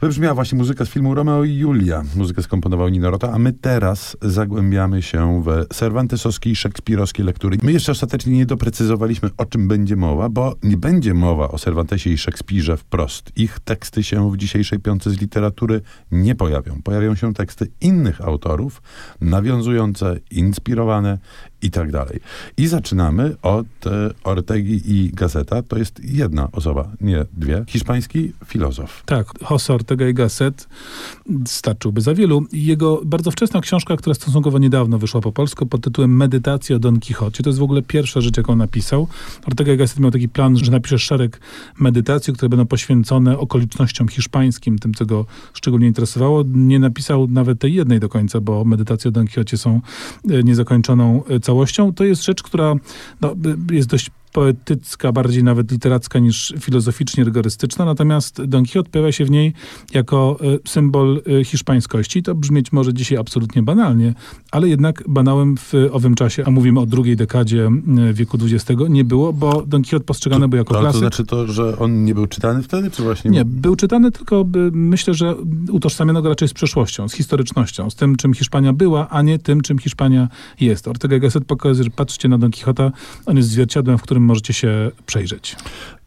Wybrzmiała właśnie muzyka z filmu Romeo i Julia. Muzykę skomponował Nino Rota, a my teraz zagłębiamy się w cervantesowskiej i szekspirowskiej lektury. My jeszcze ostatecznie nie doprecyzowaliśmy, o czym będzie mowa, bo nie będzie mowa o Cervantesie i Szekspirze wprost. Ich teksty się w dzisiejszej piątce z literatury nie pojawią. Pojawią się teksty innych autorów, nawiązujące, inspirowane i tak dalej. I zaczynamy od e, Ortegi i Gazeta. To jest jedna osoba, nie dwie. Hiszpański filozof. Tak, José Ortega y Gasset starczyłby za wielu. Jego bardzo wczesna książka, która stosunkowo niedawno wyszła po polsku pod tytułem Medytacja o Don Quixote. To jest w ogóle pierwsza rzecz, jaką napisał. Ortega y Gasset miał taki plan, że napisze szereg medytacji, które będą poświęcone okolicznościom hiszpańskim, tym, co go szczególnie interesowało. Nie napisał nawet tej jednej do końca, bo medytacje o Don Quixote są e, niezakończoną e, całością. To jest rzecz, która no, jest dość poetycka, bardziej nawet literacka niż filozoficznie rygorystyczna, natomiast Don Quixote pojawia się w niej jako e, symbol e, hiszpańskości. To brzmieć może dzisiaj absolutnie banalnie, ale jednak banałem w owym czasie, a mówimy o drugiej dekadzie wieku XX, nie było, bo Don Quixote postrzegany był jako To, ale to klasyk. znaczy to, że on nie był czytany wtedy, czy właśnie... Nie, był czytany, tylko myślę, że utożsamiono go raczej z przeszłością, z historycznością, z tym, czym Hiszpania była, a nie tym, czym Hiszpania jest. Ortega y Gasset pokazuje, że patrzcie na Don Quixota, on jest zwierciadłem, w którym możecie się przejrzeć.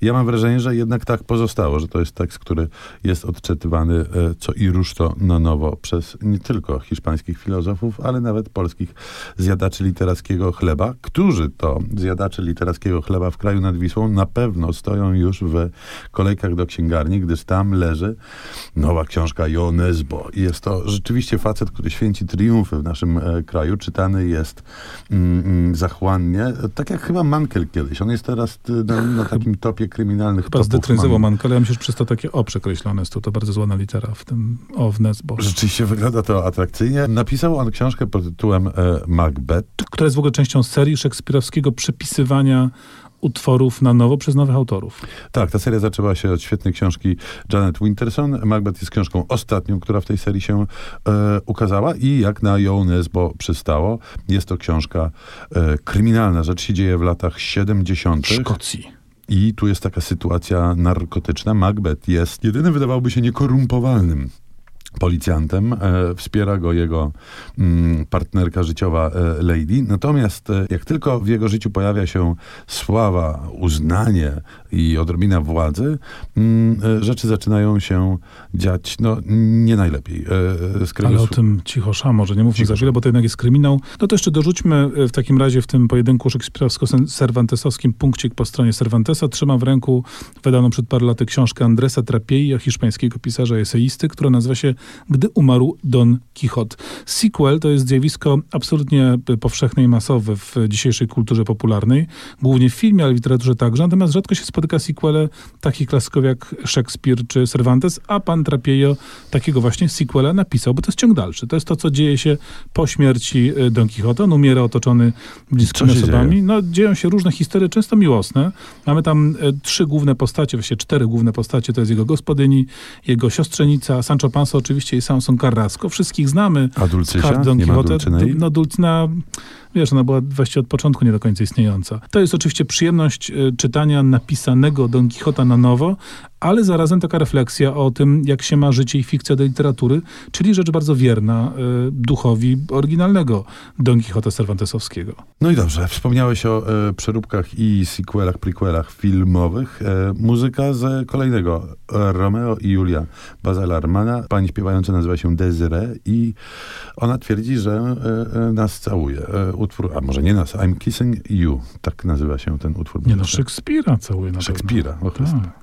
Ja mam wrażenie, że jednak tak pozostało, że to jest tekst, który jest odczytywany e, co i rusz to na nowo przez nie tylko hiszpańskich filozofów, ale nawet polskich zjadaczy literackiego chleba, którzy to zjadacze literackiego chleba w kraju nad Wisłą na pewno stoją już w kolejkach do księgarni, gdyż tam leży nowa książka Jo Nesbo. I jest to rzeczywiście facet, który święci triumfy w naszym e, kraju. Czytany jest mm, mm, zachłannie, tak jak chyba Mankel kiedyś. On jest teraz e, na, na takim topie kryminalnych Chyba topów zdetronizował man- Manka, ale ja myślę, że przez to takie o przekreślone jest tu, to bardzo złana litera w tym o w Nesbo, Rzeczywiście wygląda to atrakcyjnie. Napisał on książkę pod tytułem e, Macbeth. która jest w ogóle częścią serii szekspirowskiego przepisywania utworów na nowo przez nowych autorów. Tak, ta seria zaczęła się od świetnej książki Janet Winterson. Macbeth jest książką ostatnią, która w tej serii się e, ukazała i jak na Jones, bo przystało, jest to książka e, kryminalna. Rzecz się dzieje w latach 70. Szkocji. I tu jest taka sytuacja narkotyczna. Macbeth jest jedynym, wydawałoby się, niekorumpowalnym policjantem. E, wspiera go jego mm, partnerka życiowa e, Lady. Natomiast e, jak tylko w jego życiu pojawia się sława, uznanie i odrobina władzy, mm, rzeczy zaczynają się dziać no, nie najlepiej. Kręgu Ale o tym cichosza, może nie mówmy Cicho za wiele, bo to jednak jest kryminał. No to jeszcze dorzućmy w takim razie w tym pojedynku szekspirowsko-cervantesowskim punkcik po stronie Cervantesa. Trzymam w ręku wydaną przed parę laty książkę Andresa Trapiei, hiszpańskiego pisarza eseisty, która nazywa się Gdy umarł Don Quixote. Sequel to jest zjawisko absolutnie powszechne i masowe w dzisiejszej kulturze popularnej, głównie w filmie, ale w literaturze także. Natomiast rzadko się spotyka sequele takich klasyków jak Szekspir czy Cervantes, a pan Trapiejo takiego właśnie sequela napisał, bo to jest ciąg dalszy. To jest to, co dzieje się po śmierci e, Don Quixote. On umiera otoczony bliskimi osobami. dzieje? No, dzieją się różne historie, często miłosne. Mamy tam e, trzy główne postacie, właściwie cztery główne postacie. To jest jego gospodyni, jego siostrzenica, Sancho Panza oczywiście i Samson Carrasco. Wszystkich znamy. A Dulcysia? Nie ma. Dulcynei? No Dulcyna, wiesz, ona była właściwie od początku nie do końca istniejąca. To jest oczywiście przyjemność y, czytania napisanego Don Quixota na nowo, ale zarazem taka refleksja o tym, jak się ma życie i fikcja do literatury, czyli rzecz bardzo wierna y, duchowi oryginalnego Don Quixota Cervantesowskiego. No i dobrze, wspomniałeś o e, przeróbkach i sequelach, prequelach filmowych. E, muzyka z kolejnego e, Romeo i Julia Bazela Armana. Pani śpiewająca nazywa się Desiree i ona twierdzi, że e, e, nas całuje. Utwór, a może nie nas, I'm Kissing You. Tak nazywa się ten utwór. Nie no, Szekspira całuje na. Szekspira. O. Tak.